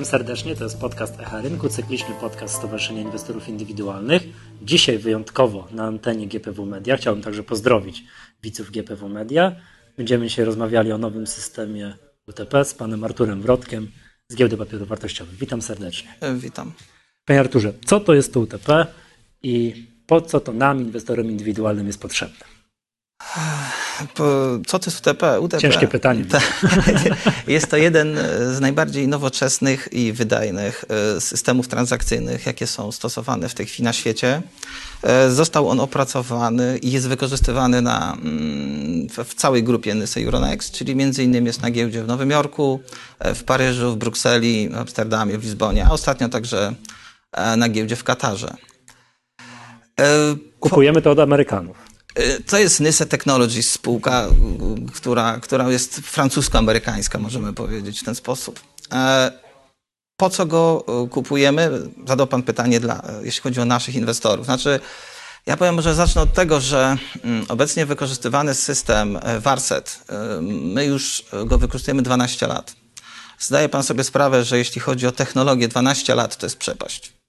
Witam serdecznie, to jest podcast Echa Rynku, cykliczny podcast Stowarzyszenia Inwestorów Indywidualnych. Dzisiaj wyjątkowo na antenie GPW Media. Chciałbym także pozdrowić widzów GPW Media. Będziemy dzisiaj rozmawiali o nowym systemie UTP z panem Arturem Wrotkiem z Giełdy Papierów Wartościowych. Witam serdecznie. E, witam. Panie Arturze, co to jest to UTP i po co to nam, inwestorom indywidualnym jest potrzebne? Co to jest UTP? UTP? Ciężkie pytanie. Jest to jeden z najbardziej nowoczesnych i wydajnych e, systemów transakcyjnych, jakie są stosowane w tej chwili na świecie. E, został on opracowany i jest wykorzystywany na, mm, w całej grupie NYSE Euronext, czyli między innymi jest na giełdzie w Nowym Jorku, e, w Paryżu, w Brukseli, w Amsterdamie, w Lizbonie, a ostatnio także na giełdzie w Katarze. Kupujemy to od Amerykanów. Y, to jest Nyse Technologies, spółka, która, która jest francusko-amerykańska, możemy powiedzieć w ten sposób. E, po co go y, kupujemy? Zadał Pan pytanie, dla, jeśli chodzi o naszych inwestorów. Znaczy, ja powiem, że zacznę od tego, że mm, obecnie wykorzystywany system e, Warset, my już go wykorzystujemy 12 lat. Zdaje Pan sobie sprawę, że jeśli chodzi o technologię, 12 lat to jest przepaść.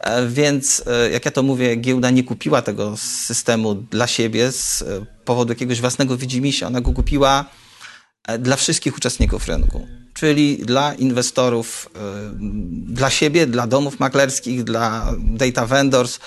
E, więc, e, jak ja to mówię, giełda nie kupiła tego systemu dla siebie z e, powodu jakiegoś własnego widzimisię. Ona go kupiła dla wszystkich uczestników rynku, czyli dla inwestorów, dla siebie, dla domów maklerskich, dla data vendors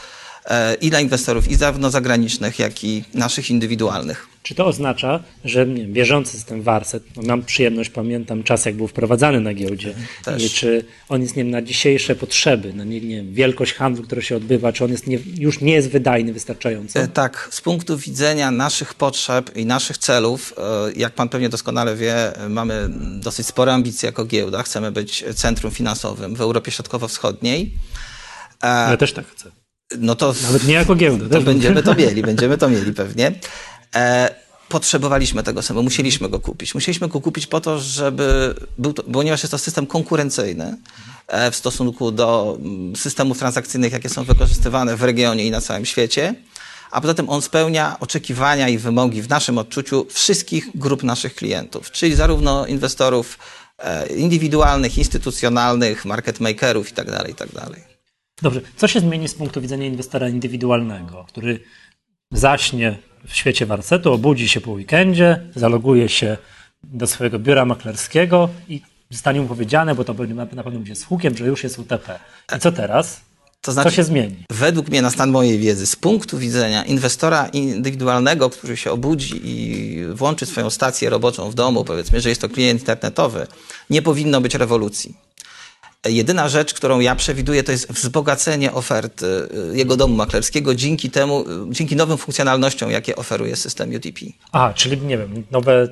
i dla inwestorów i zarówno zagranicznych, jak i naszych indywidualnych. Czy to oznacza, że nie bieżący system Warset, no mam przyjemność, pamiętam czas, jak był wprowadzany na giełdzie, Też. Czy on jest nie wiem, na dzisiejsze potrzeby, na nie, nie wiem, wielkość handlu, która się odbywa, czy on jest nie, już nie jest wydajny wystarczająco? E, tak, z punktu widzenia naszych potrzeb i naszych celów, e, jak pan pewnie doskonale wie, mamy dosyć spore ambicje jako giełda, chcemy być centrum finansowym w Europie Środkowo-Wschodniej. E, ja też tak chcę. No to, Nawet nie jako giełda. To będziemy to mieli, będziemy to mieli pewnie. E, potrzebowaliśmy tego systemu, musieliśmy go kupić. Musieliśmy go kupić po to, żeby był to, ponieważ jest to system konkurencyjny e, w stosunku do mm, systemów transakcyjnych, jakie są wykorzystywane w regionie i na całym świecie. A poza tym on spełnia oczekiwania i wymogi w naszym odczuciu wszystkich grup naszych klientów, czyli zarówno inwestorów e, indywidualnych, instytucjonalnych, market makerów itd., tak itd. Dobrze, co się zmieni z punktu widzenia inwestora indywidualnego, który zaśnie w świecie warcetu, obudzi się po weekendzie, zaloguje się do swojego biura maklerskiego i zostanie mu powiedziane, bo to na pewno będzie z hukiem, że już jest UTP. I co teraz? To znaczy, co się zmieni? Według mnie, na stan mojej wiedzy, z punktu widzenia inwestora indywidualnego, który się obudzi i włączy swoją stację roboczą w domu, powiedzmy, że jest to klient internetowy, nie powinno być rewolucji. Jedyna rzecz, którą ja przewiduję, to jest wzbogacenie oferty y, jego domu maklerskiego dzięki temu, y, dzięki nowym funkcjonalnościom, jakie oferuje system UTP. A, czyli nie wiem, nowe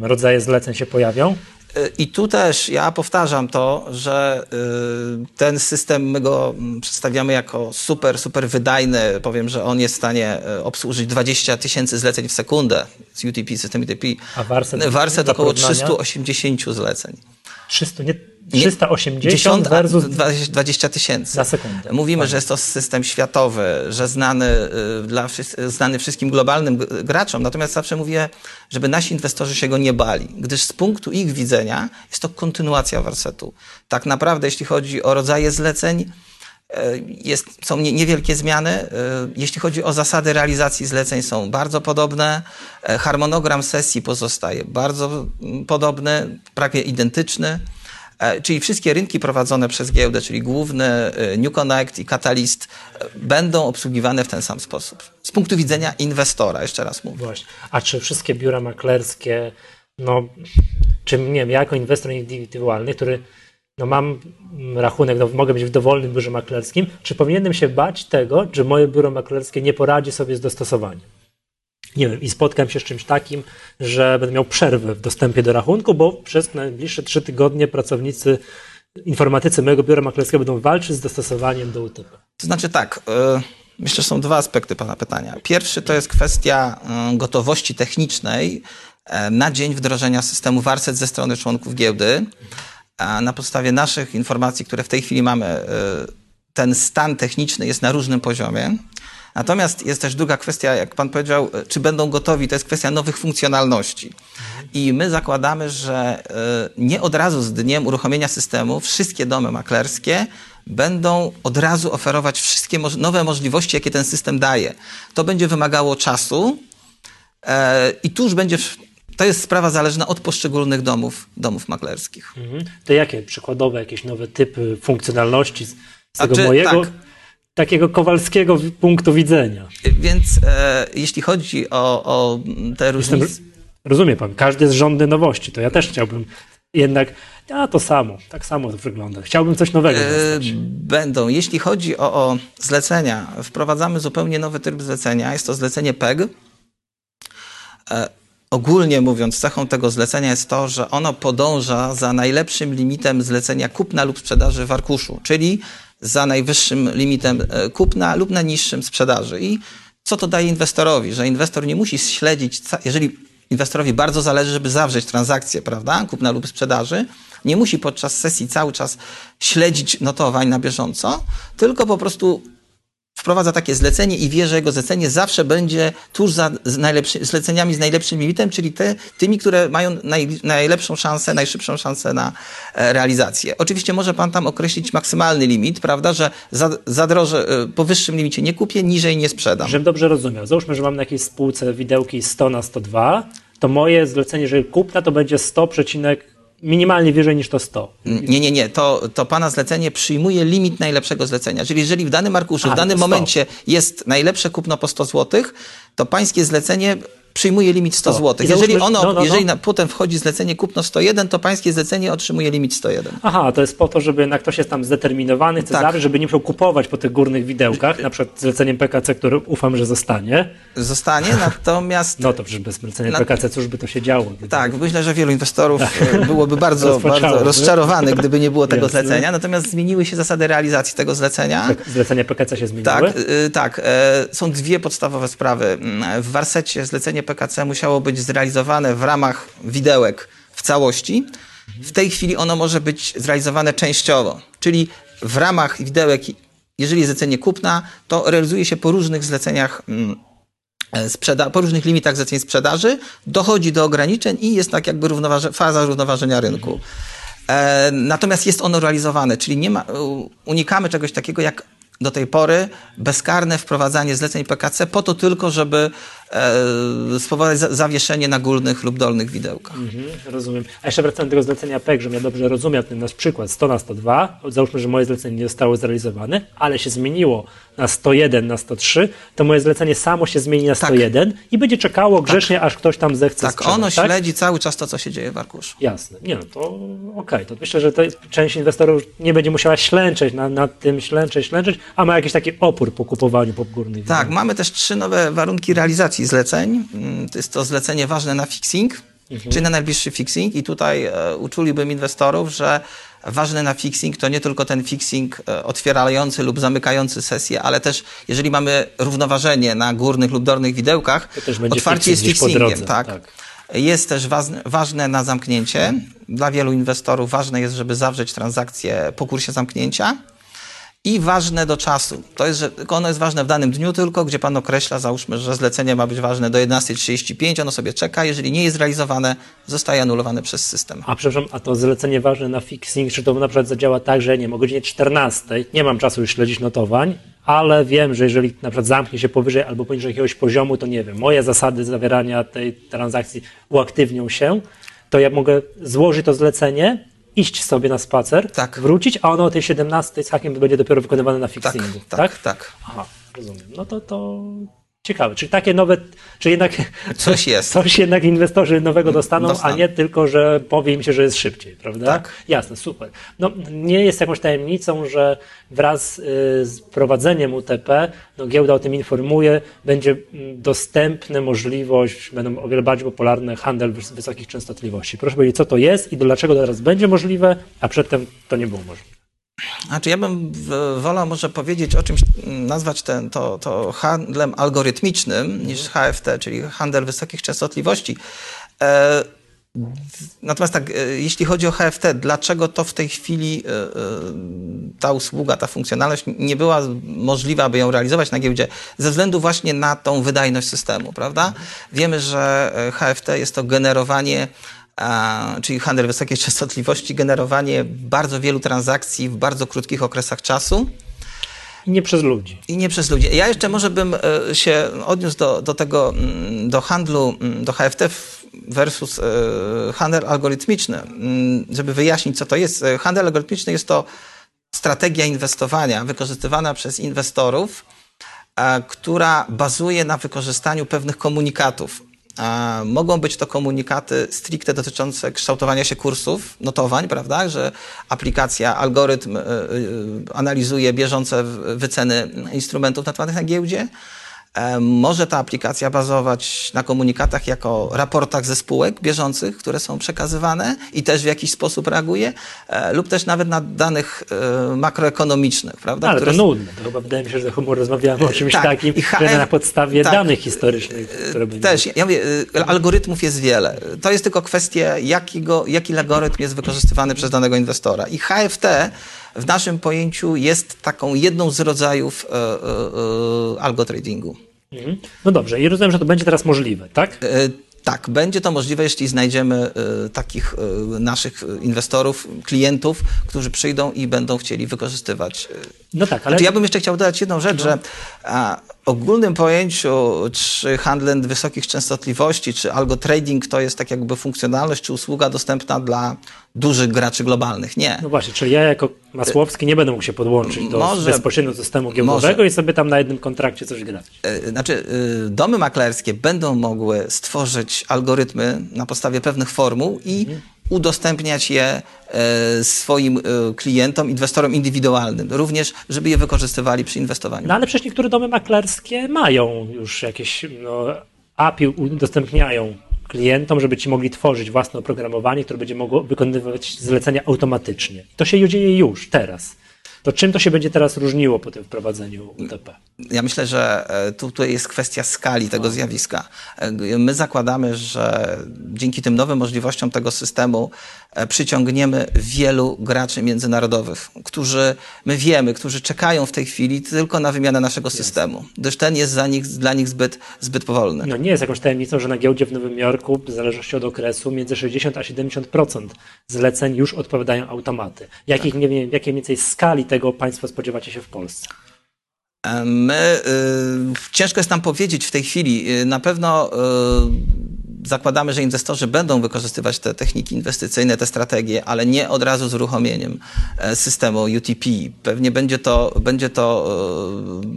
rodzaje zleceń się pojawią? Y, I tu też ja powtarzam to, że ten system my go mm, przedstawiamy jako super, super wydajny. Powiem, że on jest w stanie obsłużyć 20 tysięcy zleceń w sekundę z UTP, system UTP. A Warset? Warset około 380 zleceń. 300, nie 380 versus 20 tysięcy. Na sekundę. Mówimy, że jest to system światowy, że znany, y, dla, znany wszystkim globalnym graczom, natomiast zawsze mówię, żeby nasi inwestorzy się go nie bali, gdyż z punktu ich widzenia jest to kontynuacja Warsetu. Tak naprawdę, jeśli chodzi o rodzaje zleceń, y, jest, są niewielkie zmiany. Y, jeśli chodzi o zasady realizacji zleceń, są bardzo podobne. Harmonogram sesji pozostaje bardzo mm, podobny, prawie identyczny. E, czyli wszystkie rynki prowadzone przez giełdę, czyli główny, e, New Connect i Catalyst, e, będą obsługiwane w ten sam sposób. Z punktu widzenia inwestora, jeszcze raz mówię. Właśnie. A czy wszystkie biura maklerskie, no, czy nie wiem, ja jako inwestor indywidualny, który no mam rachunek, no mogę być w dowolnym biurze maklerskim, czy powinienem się bać tego, że moje biuro maklerskie nie poradzi sobie z dostosowaniem? Nie wiem, i spotkam się z czymś takim, że będę miał przerwę w dostępie do rachunku, bo przez najbliższe trzy tygodnie pracownicy informatycy mojego biura maklerskiego będą walczyć z dostosowaniem do UTP. To znaczy tak, yy, myślę, że są dwa aspekty Pana pytania. Pierwszy to jest kwestia yy, gotowości technicznej yy, na dzień wdrożenia systemu Warset ze strony członków giełdy. A na podstawie naszych informacji, które w tej chwili mamy, ten stan techniczny jest na różnym poziomie. Natomiast jest też druga kwestia, jak pan powiedział, e, czy będą gotowi, to jest kwestia nowych funkcjonalności. I my zakładamy, że e, nie od razu z dniem uruchomienia systemu wszystkie domy maklerskie będą od razu oferować wszystkie nowe możliwości, jakie ten system daje. To będzie wymagało czasu e, i tuż będzie to jest sprawa zależna od poszczególnych domów, domów maklerskich. Mhm. To jakie przykładowe, jakieś nowe typy funkcjonalności z, z tego czy, mojego, tak. Takiego kowalskiego punktu widzenia? Więc e, jeśli chodzi o, o te różnice... rozumie pan, każdy jest żądny nowości, to ja też chciałbym jednak, a to samo, tak samo to wygląda. Chciałbym coś nowego. E, będą. Jeśli chodzi o, o zlecenia, wprowadzamy zupełnie nowy tryb zlecenia. Jest to zlecenie PEG. E, ogólnie mówiąc, cechą tego zlecenia jest to, że ono podąża za najlepszym limitem zlecenia kupna lub sprzedaży w arkuszu, czyli za najwyższym limitem e, kupna lub najniższym sprzedaży. I co to daje inwestorowi? Że inwestor nie musi śledzić, jeżeli inwestorowi bardzo zależy, żeby zawrzeć transakcję, prawda, kupna lub sprzedaży, nie musi podczas sesji cały czas śledzić notowań na bieżąco, tylko po prostu wprowadza takie zlecenie i wie, że jego zlecenie zawsze będzie tuż za zleceniami z najlepszym limitem, czyli te, tymi, które mają naj, najlepszą szansę, najszybszą szansę na e, realizację. Oczywiście może pan tam określić maksymalny limit, prawda, że za, za droże, e, po wyższym limicie nie kupię, niżej nie sprzedam. Żebym dobrze rozumiał. Załóżmy, że mam na jakiejś spółce widełki 100 na 102, to moje zlecenie, jeżeli kupna, to będzie 100, minimalnie wyżej niż to 100. Nie, nie, nie. To, to pana zlecenie przyjmuje limit najlepszego zlecenia. Czyli jeżeli w danym arkuszu, A, w danym momencie jest najlepsze kupno po 100 zł, to pańskie zlecenie przyjmuje limit 100 zł. Jeżeli ono, no, no, jeżeli no. Na, potem wchodzi zlecenie kupno 101, to pańskie zlecenie otrzymuje limit 101. Aha, to jest po to, żeby jednak ktoś jest tam zdeterminowany, chce tak. żeby nie musiał kupować po tych górnych widełkach, na przykład zleceniem PKC, który ufam, że zostanie. Zostanie, natomiast... No to przecież bez zlecenia. PKC cóż by to się działo? Gdyby... Tak, myślę, że wielu inwestorów tak. byłoby bardzo, bardzo rozczarowanych, gdyby nie było tego Jasne. zlecenia, natomiast zmieniły się zasady realizacji tego zlecenia. Zlecenia PKC się zmieniły? Tak, y, tak. E, są dwie podstawowe sprawy. Mm, w Warsecie zlecenie PKC musiało być zrealizowane w ramach widełek w całości. W tej chwili ono może być zrealizowane częściowo, czyli w ramach widełek, jeżeli zlecenie kupna, to realizuje się po różnych zleceniach mm, e, sprzeda- po różnych limitach zleceń sprzedaży, dochodzi do ograniczeń i jest tak jakby faza równoważenia rynku. E, natomiast jest ono realizowane, czyli nie ma, unikamy czegoś takiego jak do tej pory bezkarne wprowadzanie zleceń PKC po to tylko, żeby spowodować zawieszenie na górnych lub dolnych widełkach. Mhm, rozumiem. A jeszcze wracając do tego zlecenia PEK, żebym ja dobrze rozumiał ten nasz przykład 100 na 102, załóżmy, że moje zlecenie nie zostało zrealizowane, ale się zmieniło na 101, na 103, to moje zlecenie samo się zmieni na 101 tak. i będzie czekało tak. grzecznie, tak. aż ktoś tam zechce Tak, sprzedać, ono tak? śledzi cały czas to, co się dzieje w arkuszu. Jasne. Nie no, to okej. Okay. To myślę, że to część inwestorów nie będzie musiała ślęczeć nad, nad tym, ślęczeć, ślęczeć, a ma jakiś taki opór po kupowaniu popgórnych. Tak, mamy też trzy nowe warunki realizacji zleceń. Mm, to jest to zlecenie ważne na fixing, mhm. czy na najbliższy fixing i tutaj e, uczulibym inwestorów, że ważne na fixing to nie tylko ten fixing e, otwierający lub zamykający sesję, ale też jeżeli mamy równoważenie na górnych lub dolnych widełkach, otwarcie jest fixingiem. Drodze, tak. tak. Jest też ważne, ważne na zamknięcie. Dla wielu inwestorów ważne jest, żeby zawrzeć transakcję po kursie zamknięcia i ważne do czasu. To jest, że ono jest ważne w danym dniu tylko, gdzie pan określa, załóżmy, że zlecenie ma być ważne do 11.35, ono sobie czeka, jeżeli nie jest realizowane, zostaje anulowane przez system. A przepraszam, a to zlecenie ważne na fixing, czy to na przykład zadziała tak, że nie wiem, o godzinie 14 nie mam czasu już śledzić notowań, ale wiem, że jeżeli na przykład zamknie się powyżej albo poniżej jakiegoś poziomu, to nie wiem, moje zasady zawierania tej transakcji uaktywnią się, to ja mogę złożyć to zlecenie, iść sobie na spacer, tak. wrócić, a ono o tej 17 z hakiem będzie dopiero wykonywane na fixingu. Tak, tak, tak. tak. Aha, rozumiem. No to, to Ciekawe, czyli takie nowe, czy jednak coś jest. Coś jednak inwestorzy nowego dostaną, dostaną, a nie tylko, że powie im się, że jest szybciej, prawda? Tak. Jasne, super. No, nie jest jakąś tajemnicą, że wraz y, z prowadzeniem UTP, no, giełda o tym informuje, będzie mm, dostępna możliwość, będą o wiele bardziej popularne handel wysokich częstotliwości. Proszę powiedzieć, co to jest i dlaczego teraz będzie możliwe, a przedtem to nie było możliwe. Znaczy ja bym wolał może powiedzieć o czymś, nazwać ten, to, to handlem algorytmicznym niż HFT, czyli handel wysokich częstotliwości. E, Natomiast tak, e, jeśli chodzi o HFT, dlaczego to w tej chwili e, ta usługa, ta funkcjonalność nie była możliwa, aby ją realizować na giełdzie? Ze względu właśnie na tą wydajność systemu, prawda? Wiemy, że HFT jest to generowanie czyli handel wysokiej częstotliwości, generowanie bardzo wielu transakcji w bardzo krótkich okresach czasu. I nie przez ludzi. I nie przez ludzi. Ja jeszcze może bym się odniósł do, do tego, mm, do handlu, mm, do HFT versus e, handel algorytmiczny. Mm, żeby wyjaśnić, co to jest. E, handel algorytmiczny jest to strategia inwestowania wykorzystywana przez inwestorów, e, która bazuje na wykorzystaniu pewnych komunikatów. Mogą być to komunikaty stricte dotyczące kształtowania się kursów, notowań, prawda, że aplikacja, algorytm analizuje bieżące wyceny instrumentów notowanych na giełdzie, może ta aplikacja bazować na komunikatach jako raportach ze spółek bieżących, które są przekazywane i też w jakiś sposób reaguje, e, lub też nawet na danych e, makroekonomicznych, prawda? Ale które... to nudne. To chyba wydaje mi się, że humor rozmawiamy o czymś tak. takim, HF... na podstawie tak. danych historycznych. Które też, ja mówię, algorytmów jest wiele. To jest tylko kwestia, jakiego, jaki algorytm jest wykorzystywany przez danego inwestora. I HFT w naszym pojęciu jest taką jedną z rodzajów e, e, e algotradingu. Mhm. No dobrze, i rozumiem, że to będzie teraz możliwe, tak? Tak, będzie to możliwe, jeśli znajdziemy takich naszych inwestorów, klientów, którzy przyjdą i będą chcieli wykorzystywać. No tak, ale. Znaczy, ja bym jeszcze chciał dodać jedną rzecz, no. że ogólnym pojęciu, czy handel wysokich częstotliwości, czy algo trading to jest tak jakby funkcjonalność, czy usługa dostępna dla dużych graczy globalnych. Nie. No właśnie, czyli ja jako Masłowski nie będę mógł się podłączyć do może, bezpośrednio systemu giełdowego może. i sobie tam na jednym kontrakcie coś grać. E, znaczy, e, domy maklerskie będą mogły stworzyć algorytmy na podstawie pewnych formuł i mhm udostępniać je e, swoim klientom, inwestorom indywidualnym, również, żeby je wykorzystywali przy inwestowaniu. No ale przecież niektóre domy maklerskie mają już jakieś no, API, udostępniają klientom, żeby ci mogli tworzyć własne oprogramowanie, które będzie mogło wykonywać zlecenia automatycznie. To się dzieje już, teraz. To czym to się będzie teraz różniło po tym wprowadzeniu UTP? Ja myślę, że e, tutaj jest kwestia skali tego zjawiska. E, my zakładamy, że dzięki tym nowym możliwościom tego systemu e, przyciągniemy wielu graczy międzynarodowych, którzy my wiemy, którzy czekają w tej chwili tylko na wymianę naszego systemu, gdyż ten jest za nich, dla nich zbyt, zbyt powolny. No nie jest jakąś tajemnicą, że na giełdzie w Nowym Jorku, w zależności od okresu, między 60 a 70% zleceń już odpowiadają automaty. Jakich, tak. nie wiem, jakiej mniej więcej skali tego Państwo spodziewacie się w Polsce? E, my, y, ciężko jest nam powiedzieć w tej chwili. Y, na pewno y, zakładamy, że inwestorzy będą wykorzystywać te techniki inwestycyjne, te strategie, ale nie od razu z uruchomieniem e, systemu UTP. Pewnie będzie to, będzie to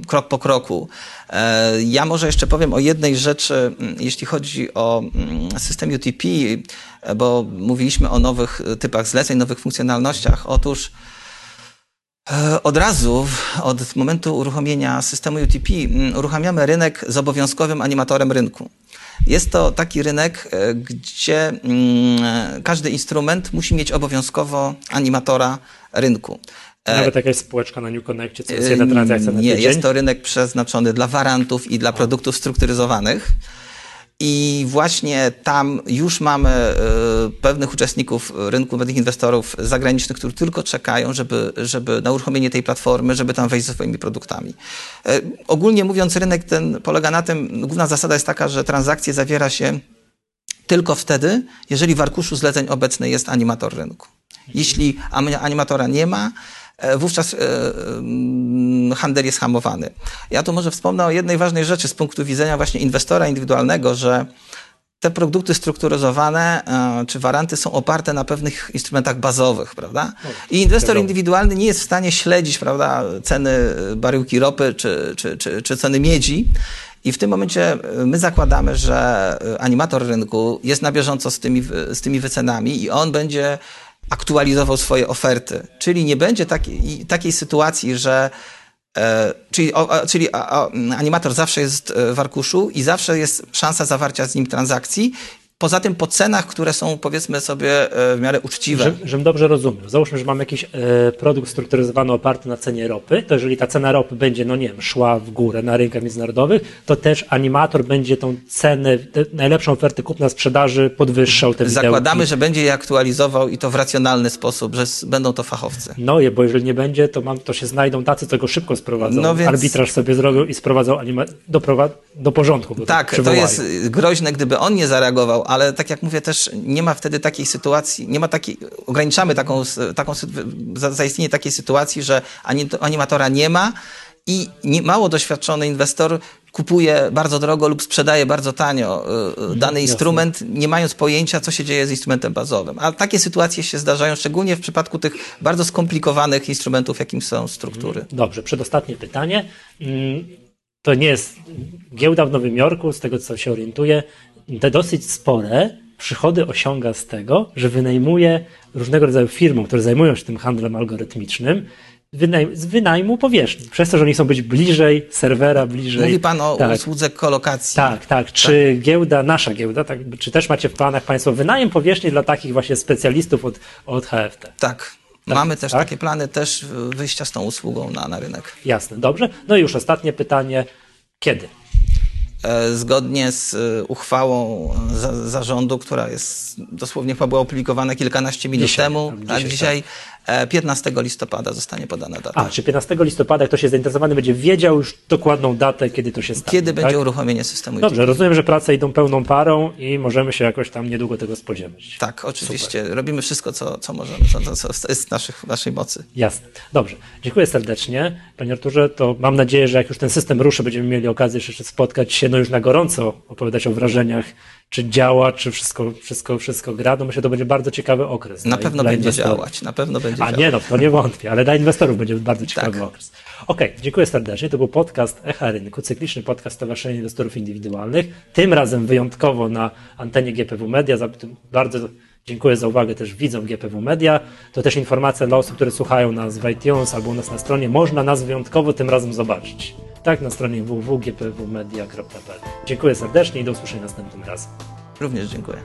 krok po kroku. E, ja może jeszcze powiem o jednej rzeczy, jeśli chodzi o system UTP, bo mówiliśmy o nowych typach zleceń, nowych funkcjonalnościach. Otóż E, od razu, od momentu uruchomienia systemu UTP, mm, uruchamiamy rynek z obowiązkowym animatorem rynku. Jest to taki rynek, e, gdzie mm, każdy instrument musi mieć obowiązkowo animatora rynku. E, Nawet jakaś spółeczka na New Connectie, co jest jedna transakcja na Nie, jest to rynek przeznaczony dla warantów i dla produktów strukturyzowanych. I właśnie tam już mamy e, pewnych uczestników rynku, pewnych inwestorów zagranicznych, którzy tylko czekają, żeby, żeby na uruchomienie tej platformy, żeby tam wejść ze swoimi produktami. E, ogólnie mówiąc, rynek ten polega na tym, główna zasada jest taka, że transakcje zawiera się tylko wtedy, jeżeli w arkuszu zleceń obecny jest animator rynku. Jeśli animatora nie ma, wówczas e, mm, handel jest hamowany. Ja tu może wspomnę o jednej ważnej rzeczy z punktu widzenia właśnie inwestora indywidualnego, że te produkty strukturyzowane e, czy waranty są oparte na pewnych instrumentach bazowych, prawda? I inwestor indywidualny nie jest w stanie śledzić, prawda, ceny baryłki ropy czy, czy, czy, czy ceny miedzi. I w tym momencie my zakładamy, że animator rynku jest na bieżąco z tymi, z tymi wycenami i on będzie aktualizował swoje oferty. Czyli nie będzie takiej, takiej sytuacji, że e, czyli, czyli animator zawsze jest e, w arkuszu i zawsze jest szansa zawarcia z nim transakcji, poza tym po cenach, które są powiedzmy sobie e, w miarę uczciwe. Że, żebym dobrze rozumiał. Załóżmy, że mamy jakiś e, produkt strukturyzowany oparty na cenie ropy, to jeżeli ta cena ropy będzie, no nie wiem, szła w górę na rynkach międzynarodowych, to też animator będzie tą cenę, najlepszą ofertę kupna sprzedaży podwyższał te Zakładamy, widełki. że będzie je aktualizował i to w racjonalny sposób, że będą to fachowcy. No, je- bo jeżeli nie będzie, to, mam, to się znajdą tacy, co go szybko sprowadzą. No więc- Arbitraż sobie zrobił i sprowadzał anima- do, do porządku. Tak, to jest y, groźne, gdyby on nie zareagował, ale tak jak mówię, też nie ma wtedy takiej sytuacji, nie ma takiej, ograniczamy taką, taką zaistnienie takiej sytuacji, że ani- animatora nie ma i nie, mało doświadczony inwestor kupuje bardzo drogo lub sprzedaje bardzo tanio y, y, dany instrument, nie mając pojęcia, co się dzieje z instrumentem bazowym. A takie sytuacje się zdarzają, szczególnie w przypadku tych bardzo skomplikowanych instrumentów, jakim są struktury. Dobrze, przedostatnie pytanie. Mm, To nie jest giełda w Nowym Jorku, z tego co się orientuję, dosyć spore przychody osiąga z tego, że wynajmuje różnego rodzaju firmom, które zajmują się tym handlem algorytmicznym, wynaj- z wynajmu powierzchni. Przez to, że oni chcą być bliżej serwera, bliżej. Mówi pan o tak, usłudze kolokacji. tak, tak. Czy giełda, nasza giełda, tak, czy też macie w planach Państwo wynajem powierzchni dla takich właśnie specjalistów od, od HFT? Tak. Mamy też tak? takie plany też wyjścia z tą usługą na, na rynek. Jasne, dobrze. No i już ostatnie pytanie. Kiedy? E, Zgodnie z y, uchwałą e, za, zarządu, która jest dosłownie chyba była opublikowana kilkanaście minut Dzisiaj, temu, tak, tak, dzisiaj, e, 15 listopada zostanie podana data. A, czy 15 listopada ktoś jest zainteresowany, będzie wiedział już dokładną datę, kiedy to się stanie. Kiedy tak? będzie uruchomienie systemu? Dobrze, rozumiem, że prace idą pełną parą i możemy się jakoś tam niedługo tego spodziewać. Tak, oczywiście. Robimy wszystko, co, co możemy, co, co, jest w naszych, naszej mocy. Jasne. Dobrze. Dziękuję serdecznie. Panie Arturze, to mam nadzieję, że jak już ten system ruszy, będziemy mieli okazję jeszcze spotkać się, no już na gorąco, opowiadać o wrażeniach, czy działa, czy wszystko, wszystko, wszystko gra. No myślę, że to będzie bardzo ciekawy okres. Na pewno będzie inwestorów. działać, na pewno będzie A działać. nie, no to nie wątpię, ale dla inwestorów będzie bardzo ciekawy Tak. okres. Okej, dziękuję serdecznie. To był podcast Echa Rynku, cykliczny podcast Stowarzyszenia Inwestorów Indywidualnych. Tym razem wyjątkowo na antenie GPW Media. Bardzo dziękuję za uwagę też widzom GPW Media. To też informacja dla osób, które słuchają nas w iTunes albo u nas na stronie. Można nas wyjątkowo tym razem zobaczyć. Tak, na stronie www.gpwmedia.pl. Dziękuję serdecznie i do usłyszenia następnym razem. Również dziękuję.